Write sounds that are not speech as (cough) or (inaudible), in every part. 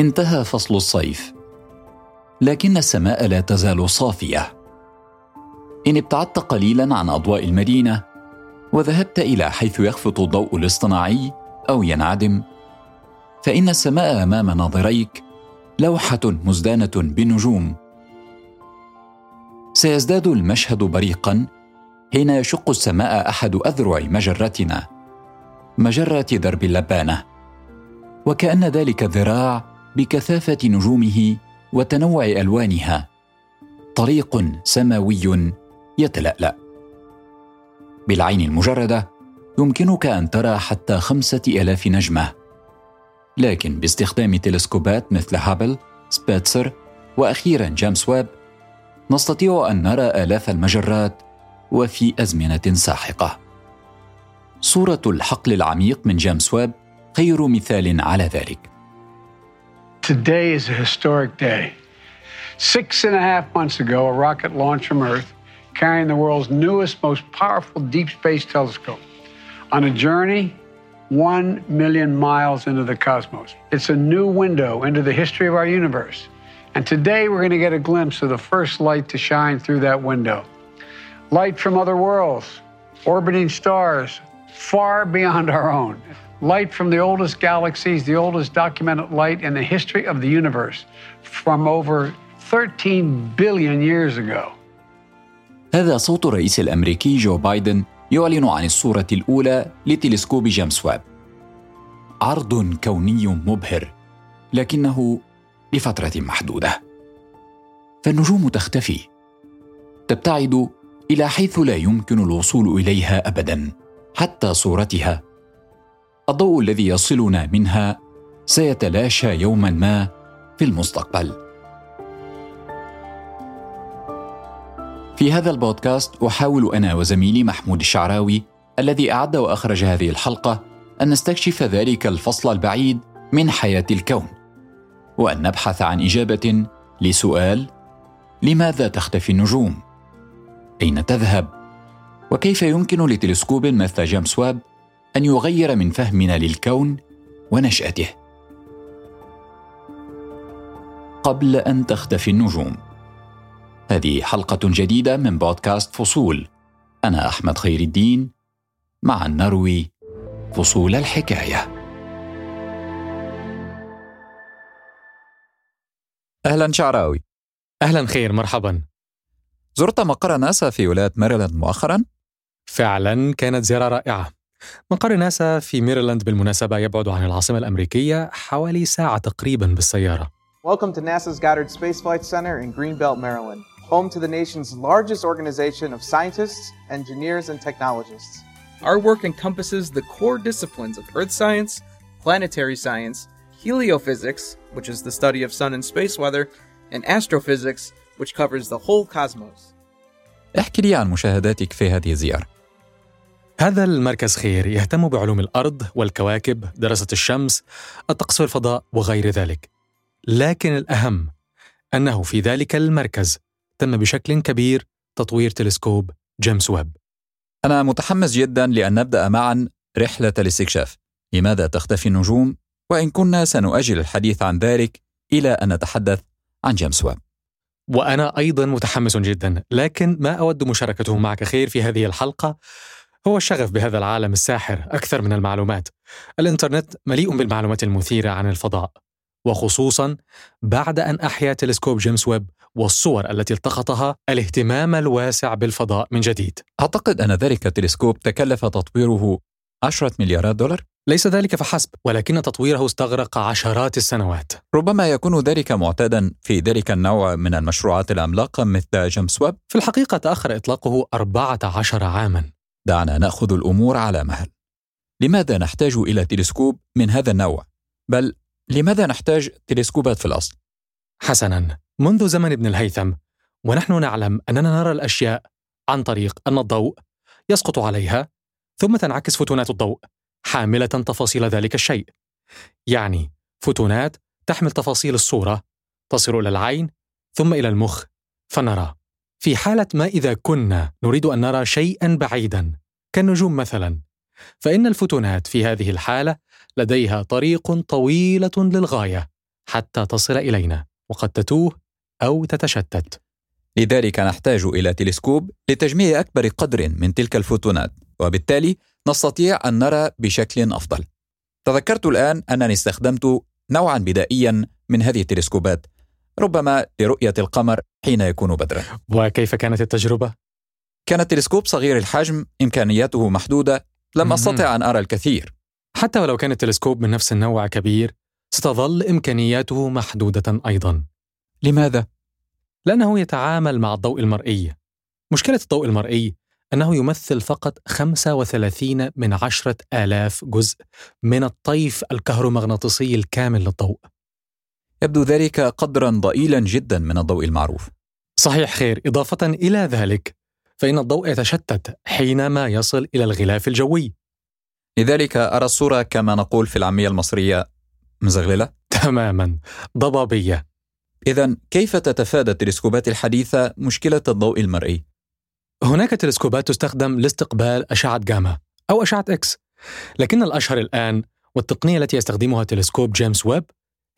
انتهى فصل الصيف. لكن السماء لا تزال صافية. إن ابتعدت قليلا عن أضواء المدينة وذهبت إلى حيث يخفت الضوء الاصطناعي أو ينعدم فإن السماء أمام ناظريك لوحة مزدانة بنجوم. سيزداد المشهد بريقا حين يشق السماء أحد أذرع مجرتنا مجرة درب التبانة. وكأن ذلك الذراع بكثافة نجومه وتنوع ألوانها. طريق سماوي يتلألأ. بالعين المجردة يمكنك أن ترى حتى خمسة آلاف نجمة. لكن باستخدام تلسكوبات مثل هابل سبيتسر وأخيرا جيمس ويب نستطيع أن نرى آلاف المجرات وفي أزمنة ساحقة. صوره الحقل العميق من جيمس ويب خير مثال على ذلك. Today is a historic day. Six and a half months ago, a rocket launched from Earth carrying the world's newest, most powerful deep space telescope on a journey one million miles into the cosmos. It's a new window into the history of our universe. And today we're going to get a glimpse of the first light to shine through that window. Light from other worlds, orbiting stars far beyond our own. Light from the oldest galaxies, the oldest documented light in the history of the universe from over 13 billion years ago. هذا صوت الرئيس الأمريكي جو بايدن يعلن عن الصورة الأولى لتلسكوب جيمس ويب عرض كوني مبهر لكنه لفترة محدودة فالنجوم تختفي تبتعد إلى حيث لا يمكن الوصول إليها ابدا حتى صورتها الضوء الذي يصلنا منها سيتلاشى يوما ما في المستقبل. في هذا البودكاست أحاول أنا وزميلي محمود الشعراوي الذي أعد وأخرج هذه الحلقة أن نستكشف ذلك الفصل البعيد من حياة الكون وأن نبحث عن إجابة لسؤال لماذا تختفي النجوم؟ أين تذهب؟ وكيف يمكن لتلسكوب مثل جيمس ويب أن يغير من فهمنا للكون ونشأته. قبل أن تختفي النجوم. هذه حلقة جديدة من بودكاست فصول. أنا أحمد خير الدين معا نروي فصول الحكاية. أهلا شعراوي. أهلا خير مرحبا. زرت مقر ناسا في ولاية ماريلاند مؤخرا؟ فعلا كانت زيارة رائعة. مقر ناسا في ميريلاند بالمناسبة يبعد عن العاصمة الأمريكية حوالي ساعة تقريبا بالسيارة Welcome to NASA's Goddard Space Flight Center in Greenbelt, Maryland, home to the nation's largest organization of scientists, engineers, and technologists. Our work encompasses the core disciplines of earth science, planetary science, heliophysics, which is the study of sun and space weather, and astrophysics, which covers the whole cosmos. احكي لي عن مشاهداتك في هذه الزياره هذا المركز خير يهتم بعلوم الأرض والكواكب دراسة الشمس الطقس والفضاء وغير ذلك. لكن الأهم أنه في ذلك المركز تم بشكل كبير تطوير تلسكوب جيمس ويب. أنا متحمس جدا لأن نبدأ معا رحلة الاستكشاف لماذا تختفي النجوم؟ وإن كنا سنؤجل الحديث عن ذلك إلى أن نتحدث عن جيمس ويب. وأنا أيضا متحمس جدا لكن ما أود مشاركته معك خير في هذه الحلقة؟ هو الشغف بهذا العالم الساحر أكثر من المعلومات. الإنترنت مليء بالمعلومات المثيرة عن الفضاء وخصوصا بعد أن أحيا تلسكوب جيمس ويب والصور التي التقطها الاهتمام الواسع بالفضاء من جديد. أعتقد أن ذلك التلسكوب تكلف تطويره عشرة مليارات دولار؟ ليس ذلك فحسب ولكن تطويره استغرق عشرات السنوات. ربما يكون ذلك معتادا في ذلك النوع من المشروعات العملاقة مثل جيمس ويب. في الحقيقة تأخر إطلاقه 14 عاما. دعنا نأخذ الأمور على مهل. لماذا نحتاج إلى تلسكوب من هذا النوع؟ بل لماذا نحتاج تلسكوبات في الأصل؟ حسنا منذ زمن ابن الهيثم ونحن نعلم أننا نرى الأشياء عن طريق أن الضوء يسقط عليها ثم تنعكس فوتونات الضوء حاملة تفاصيل ذلك الشيء. يعني فوتونات تحمل تفاصيل الصورة تصل إلى العين ثم إلى المخ فنرى. في حالة ما إذا كنا نريد أن نرى شيئا بعيدا كالنجوم مثلا فإن الفوتونات في هذه الحالة لديها طريق طويلة للغاية حتى تصل إلينا وقد تتوه أو تتشتت. لذلك نحتاج إلى تلسكوب لتجميع أكبر قدر من تلك الفوتونات وبالتالي نستطيع أن نرى بشكل أفضل. تذكرت الآن أنني استخدمت نوعا بدائيا من هذه التلسكوبات. ربما لرؤية القمر حين يكون بدرا. وكيف كانت التجربة؟ كان التلسكوب صغير الحجم إمكانياته محدودة لم أستطع أن أرى الكثير. حتى ولو كان التلسكوب من نفس النوع كبير ستظل إمكانياته محدودة أيضا. لماذا؟ لأنه يتعامل مع الضوء المرئي. مشكلة الضوء المرئي أنه يمثل فقط 35 من عشرة آلاف جزء من الطيف الكهرومغناطيسي الكامل للضوء. يبدو ذلك قدرا ضئيلا جدا من الضوء المعروف. صحيح خير. إضافة إلى ذلك فإن الضوء يتشتت حينما يصل إلى الغلاف الجوي. لذلك أرى الصورة كما نقول في العامية المصرية مزغللة؟ تماما. ضبابية. إذا كيف تتفادى التلسكوبات الحديثة مشكلة الضوء المرئي؟ هناك تلسكوبات تستخدم لاستقبال أشعة جاما أو أشعة إكس لكن الأشهر الآن والتقنية التي يستخدمها تلسكوب جيمس ويب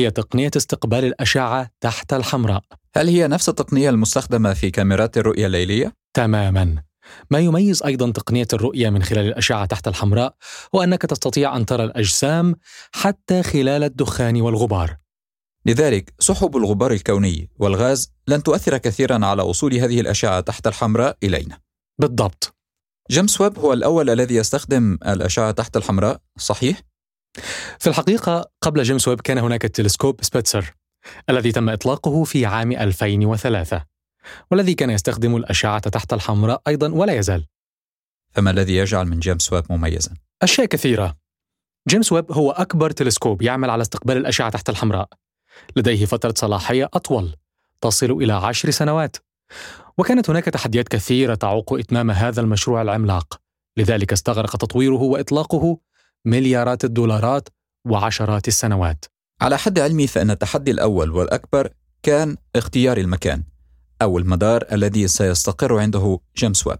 هي تقنية استقبال الأشعة تحت الحمراء. هل هي نفس التقنية المستخدمة في كاميرات الرؤية الليلية؟ تماما. ما يميز أيضا تقنية الرؤية من خلال الأشعة تحت الحمراء هو أنك تستطيع أن ترى الأجسام حتى خلال الدخان والغبار. لذلك سحب الغبار الكوني والغاز لن تؤثر كثيرا على وصول هذه الأشعة تحت الحمراء إلينا. بالضبط. جيمس ويب هو الأول الذي يستخدم الأشعة تحت الحمراء صحيح؟ في الحقيقة قبل جيمس ويب كان هناك التلسكوب سبيتسر الذي تم إطلاقه في عام 2003 والذي كان يستخدم الأشعة تحت الحمراء أيضا ولا يزال. فما الذي يجعل من جيمس ويب مميزا؟ أشياء كثيرة. جيمس ويب هو أكبر تلسكوب يعمل على استقبال الأشعة تحت الحمراء. لديه فترة صلاحية أطول تصل إلى عشر سنوات. وكانت هناك تحديات كثيرة تعوق إتمام هذا المشروع العملاق. لذلك استغرق تطويره وإطلاقه مليارات الدولارات وعشرات السنوات. على حد علمي فإن التحدي الأول والأكبر كان اختيار المكان أو المدار الذي سيستقر عنده جيمس ويب.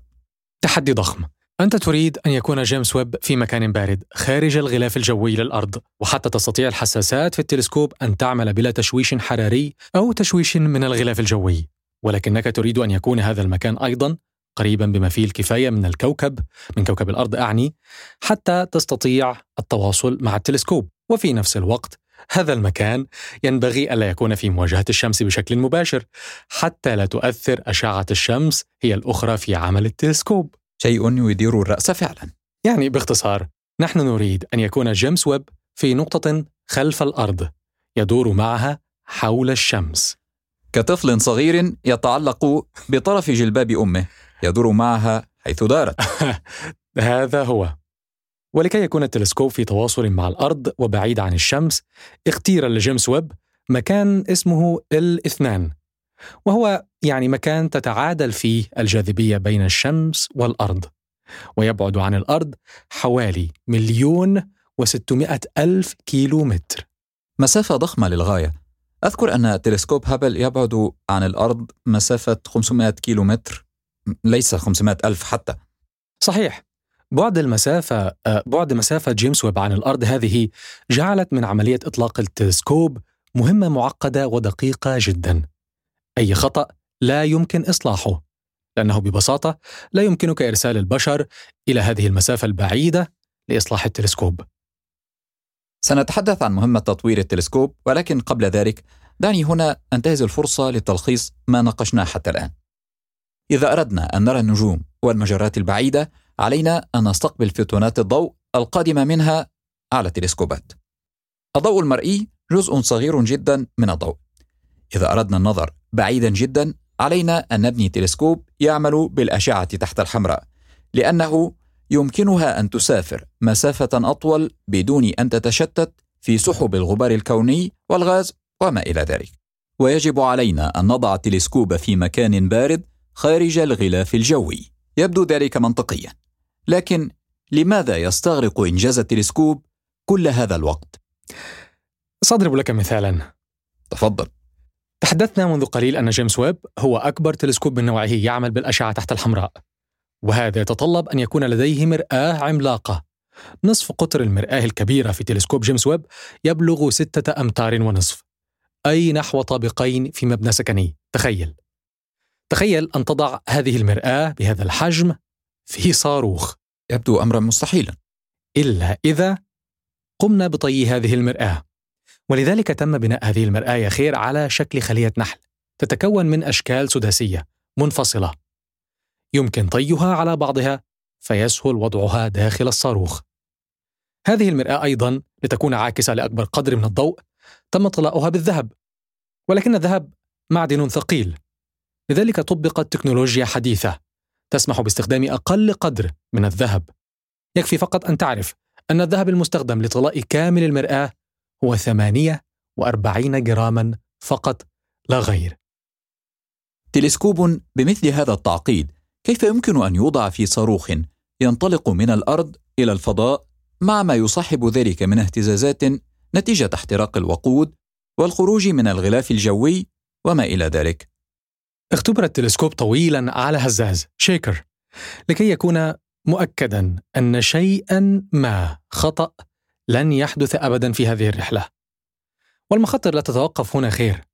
تحدي ضخم. أنت تريد أن يكون جيمس ويب في مكان بارد خارج الغلاف الجوي للأرض وحتى تستطيع الحساسات في التلسكوب أن تعمل بلا تشويش حراري أو تشويش من الغلاف الجوي. ولكنك تريد أن يكون هذا المكان أيضا قريبا بما فيه الكفاية من الكوكب من كوكب الأرض أعني حتى تستطيع التواصل مع التلسكوب. وفي نفس الوقت هذا المكان ينبغي ألا يكون في مواجهة الشمس بشكل مباشر حتى لا تؤثر أشعة الشمس هي الأخرى في عمل التلسكوب. شيء يدير الرأس فعلا. يعني باختصار نحن نريد أن يكون جيمس ويب في نقطة خلف الأرض يدور معها حول الشمس. كطفل صغير يتعلق بطرف جلباب أمه يدور معها حيث دارت. (laughs) هذا هو. ولكي يكون التلسكوب في تواصل مع الأرض وبعيد عن الشمس اختير لجيمس ويب مكان اسمه الاثنان وهو يعني مكان تتعادل فيه الجاذبية بين الشمس والأرض ويبعد عن الأرض حوالي مليون وستمائة ألف كيلو متر مسافة ضخمة للغاية. أذكر أن تلسكوب هابل يبعد عن الأرض مسافة 500 كيلو متر ليس 500 ألف حتى. صحيح. بعد المسافة آه، بعد مسافة جيمس ويب عن الأرض هذه جعلت من عملية إطلاق التلسكوب مهمة معقدة ودقيقة جدا. أي خطأ لا يمكن إصلاحه لأنه ببساطة لا يمكنك إرسال البشر إلى هذه المسافة البعيدة لإصلاح التلسكوب. سنتحدث عن مهمة تطوير التلسكوب ولكن قبل ذلك دعني هنا أنتهز الفرصة لتلخيص ما ناقشناه حتى الآن إذا أردنا أن نرى النجوم والمجرات البعيدة علينا أن نستقبل فوتونات الضوء القادمة منها على التلسكوبات. الضوء المرئي جزء صغير جدا من الضوء. إذا أردنا النظر بعيدا جدا علينا أن نبني تلسكوب يعمل بالأشعة تحت الحمراء لأنه يمكنها أن تسافر مسافة أطول بدون أن تتشتت في سحب الغبار الكوني والغاز وما إلى ذلك. ويجب علينا أن نضع التلسكوب في مكان بارد خارج الغلاف الجوي. يبدو ذلك منطقيا. لكن لماذا يستغرق إنجاز التلسكوب كل هذا الوقت؟ سأضرب لك مثالا تفضل تحدثنا منذ قليل أن جيمس ويب هو أكبر تلسكوب من نوعه يعمل بالأشعة تحت الحمراء وهذا يتطلب أن يكون لديه مرآة عملاقة. نصف قطر المرآة الكبيرة في تلسكوب جيمس ويب يبلغ ستة أمتار ونصف. أي نحو طابقين في مبنى سكني. تخيل. تخيل أن تضع هذه المرآة بهذا الحجم في صاروخ. يبدو أمرا مستحيلا. إلا إذا قمنا بطي هذه المرآة. ولذلك تم بناء هذه المرآة يا خير على شكل خلية نحل تتكون من أشكال سداسية منفصلة. يمكن طيها على بعضها فيسهل وضعها داخل الصاروخ. هذه المرآة أيضا لتكون عاكسة لأكبر قدر من الضوء تم طلاؤها بالذهب. ولكن الذهب معدن ثقيل. لذلك طبقت تكنولوجيا حديثة تسمح باستخدام أقل قدر من الذهب. يكفي فقط أن تعرف أن الذهب المستخدم لطلاء كامل المرآة هو 48 جراما فقط لا غير. تلسكوب بمثل هذا التعقيد كيف يمكن أن يوضع في صاروخ ينطلق من الأرض إلى الفضاء مع ما يصاحب ذلك من اهتزازات نتيجة احتراق الوقود والخروج من الغلاف الجوي وما إلى ذلك؟ اختبر التلسكوب طويلا على هزاز شيكر. لكي يكون مؤكدا أن شيئا ما خطأ لن يحدث ابدا في هذه الرحلة. والمخاطر لا تتوقف هنا خير.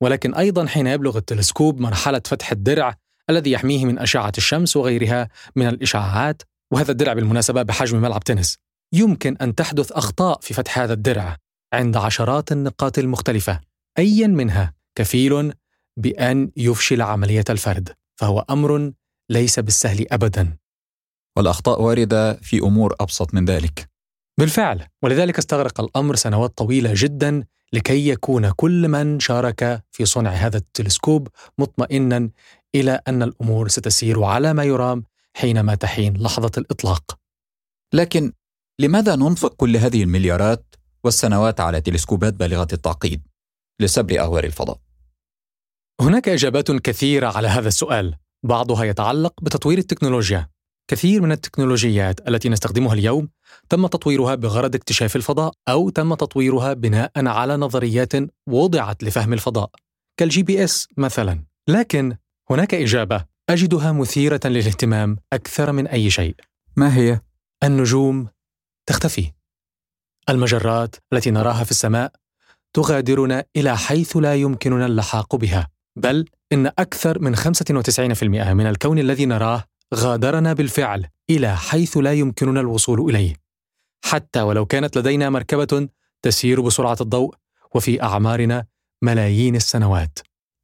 ولكن أيضا حين يبلغ التلسكوب مرحلة فتح الدرع الذي يحميه من أشعة الشمس وغيرها من الإشعاعات وهذا الدرع بالمناسبة بحجم ملعب تنس. يمكن أن تحدث أخطاء في فتح هذا الدرع عند عشرات النقاط المختلفة. ايا منها كفيل بأن يفشل عملية الفرد فهو أمر ليس بالسهل ابدا. والأخطاء واردة في أمور أبسط من ذلك. بالفعل ولذلك استغرق الأمر سنوات طويلة جدا لكي يكون كل من شارك في صنع هذا التلسكوب مطمئنا إلى أن الأمور ستسير على ما يرام حينما تحين لحظة الإطلاق. لكن لماذا ننفق كل هذه المليارات والسنوات على تلسكوبات بالغة التعقيد لسبر اغوار الفضاء؟ هناك إجابات كثيرة على هذا السؤال، بعضها يتعلق بتطوير التكنولوجيا. كثير من التكنولوجيات التي نستخدمها اليوم تم تطويرها بغرض اكتشاف الفضاء أو تم تطويرها بناء على نظريات وضعت لفهم الفضاء كال GPS مثلا لكن هناك إجابة. أجدها مثيرة للاهتمام أكثر من أي شيء. ما هي؟ النجوم تختفي. المجرات التي نراها في السماء تغادرنا إلى حيث لا يمكننا اللحاق بها. بل إن أكثر من 95% من الكون الذي نراه غادرنا بالفعل إلى حيث لا يمكننا الوصول إليه. حتى ولو كانت لدينا مركبة تسير بسرعة الضوء وفي أعمارنا ملايين السنوات.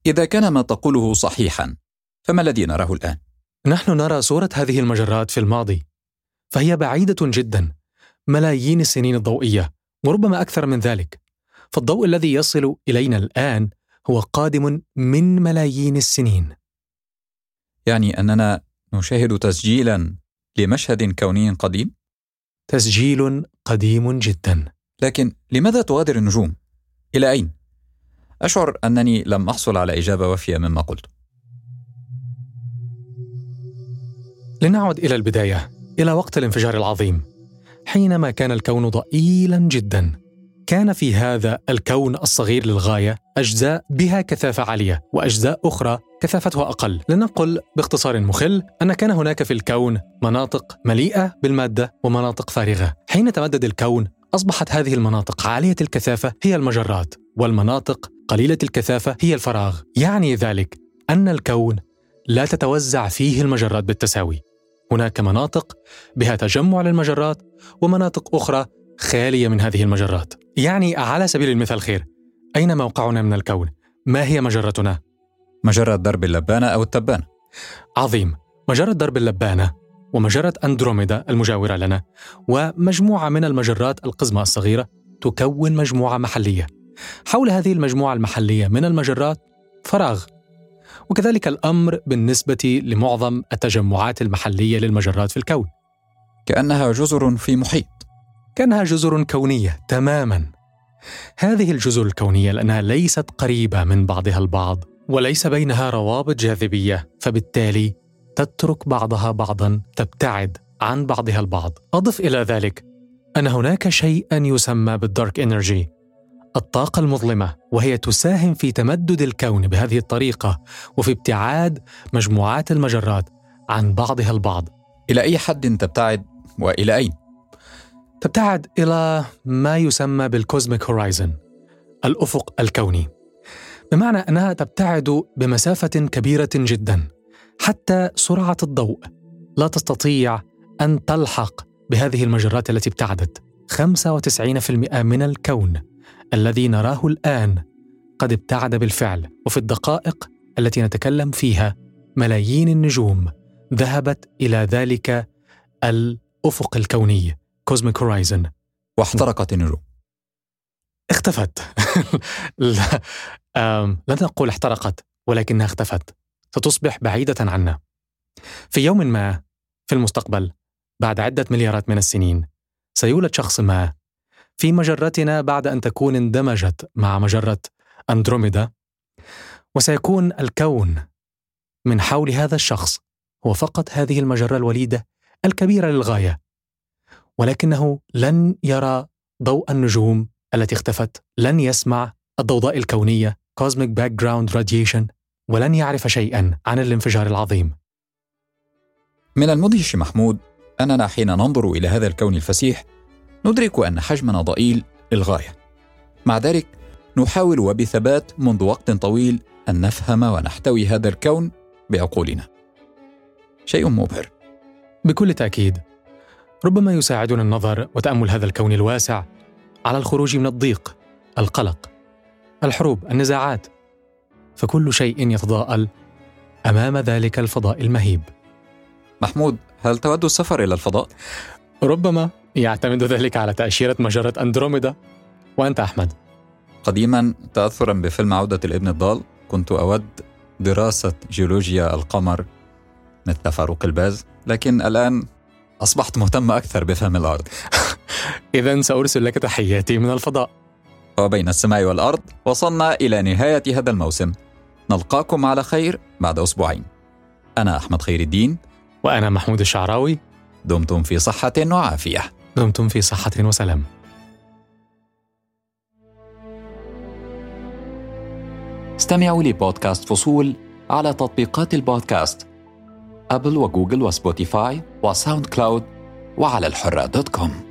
إذا كان ما تقوله صحيحا فما الذي نراه الآن؟ نحن نرى صورة هذه المجرات في الماضي فهي بعيدة جدا ملايين السنين الضوئية وربما أكثر من ذلك. فالضوء الذي يصل إلينا الآن هو قادم من ملايين السنين. يعني أننا نشاهد تسجيلا لمشهد كوني قديم؟ تسجيل قديم جدا. لكن لماذا تغادر النجوم؟ إلى أين؟ أشعر أنني لم أحصل على إجابة وافيه مما قلت. لنعد إلى البداية إلى وقت الانفجار العظيم. حينما كان الكون ضئيلا جدا كان في هذا الكون الصغير للغاية أجزاء بها كثافة عالية وأجزاء أخرى كثافتها أقل. لنقل باختصار مخل أن كان هناك في الكون مناطق مليئة بالمادة ومناطق فارغة. حين تمدد الكون أصبحت هذه المناطق عالية الكثافة هي المجرات والمناطق قليلة الكثافة هي الفراغ. يعني ذلك أن الكون لا تتوزع فيه المجرات بالتساوي. هناك مناطق بها تجمع للمجرات ومناطق أخرى خالية من هذه المجرات. يعني على سبيل المثال خير أين موقعنا من الكون؟ ما هي مجرتنا؟ مجرة درب اللبانة أو التبانة؟ عظيم. مجرة درب اللبانة ومجرة أندروميدا المجاورة لنا ومجموعة من المجرات القزمة الصغيرة تكون مجموعة محلية. حول هذه المجموعة المحلية من المجرات فراغ. وكذلك الأمر بالنسبة لمعظم التجمعات المحلية للمجرات في الكون. كأنها جزر في محيط. كأنها جزر كونية تماما. هذه الجزر الكونية لأنها ليست قريبة من بعضها البعض وليس بينها روابط جاذبية فبالتالي تترك بعضها بعضا تبتعد عن بعضها البعض. أضف إلى ذلك أن هناك شيئا يسمى بال dark energy الطاقة المظلمة وهي تساهم في تمدد الكون بهذه الطريقة وفي ابتعاد مجموعات المجرات عن بعضها البعض. إلى أي حد تبتعد وإلى أين؟ تبتعد إلى ما يسمى بال cosmic horizon الأفق الكوني. بمعنى أنها تبتعد بمسافة كبيرة جدا حتى سرعة الضوء. لا تستطيع أن تلحق بهذه المجرات التي ابتعدت. 95% من الكون. الذي نراه الآن. قد ابتعد بالفعل وفي الدقائق التي نتكلم فيها ملايين النجوم ذهبت إلى ذلك الأفق الكوني cosmic horizon واحترقت النجوم. اختفت. (laughs) لا لن نقول احترقت ولكنها اختفت. ستصبح بعيدة عنا. في يوم ما في المستقبل بعد عدة مليارات من السنين سيولد شخص ما في مجرتنا بعد أن تكون اندمجت مع مجرة أندروميدا وسيكون الكون من حول هذا الشخص هو فقط هذه المجرة الوليدة الكبيرة للغاية ولكنه لن يرى ضوء النجوم التي اختفت لن يسمع الضوضاء الكونية Cosmic Background Radiation ولن يعرف شيئا عن الانفجار العظيم. من المدهش محمود أننا حين ننظر إلى هذا الكون الفسيح ندرك أن حجمنا ضئيل للغاية. مع ذلك نحاول وبثبات منذ وقت طويل أن نفهم ونحتوي هذا الكون بعقولنا. شيء مبهر. بكل تأكيد ربما يساعدنا النظر وتأمل هذا الكون الواسع على الخروج من الضيق القلق الحروب النزاعات. فكل شيء يتضاءل أمام ذلك الفضاء المهيب. محمود هل تود السفر إلى الفضاء؟ ربما يعتمد ذلك على تأشيرة مجرة أندروميدا. وأنت أحمد. قديما تاثرا بفيلم عودة الابن الضال كنت أود دراسة جيولوجيا القمر مثل فاروق الباز لكن الآن أصبحت مهتم أكثر بفهم الأرض. (laughs) اذا سأرسل لك تحياتي من الفضاء. وبين السماء والأرض وصلنا إلى نهاية هذا الموسم. نلقاكم على خير بعد أسبوعين. أنا أحمد خير الدين. وأنا محمود الشعراوي. دمتم في صحة وعافية. دمتم في صحة وسلام. استمعوا لبودكاست فصول على تطبيقات البودكاست أبل وجوجل وسبوتيفاي وساوند كلاود وعلى الحرة dot com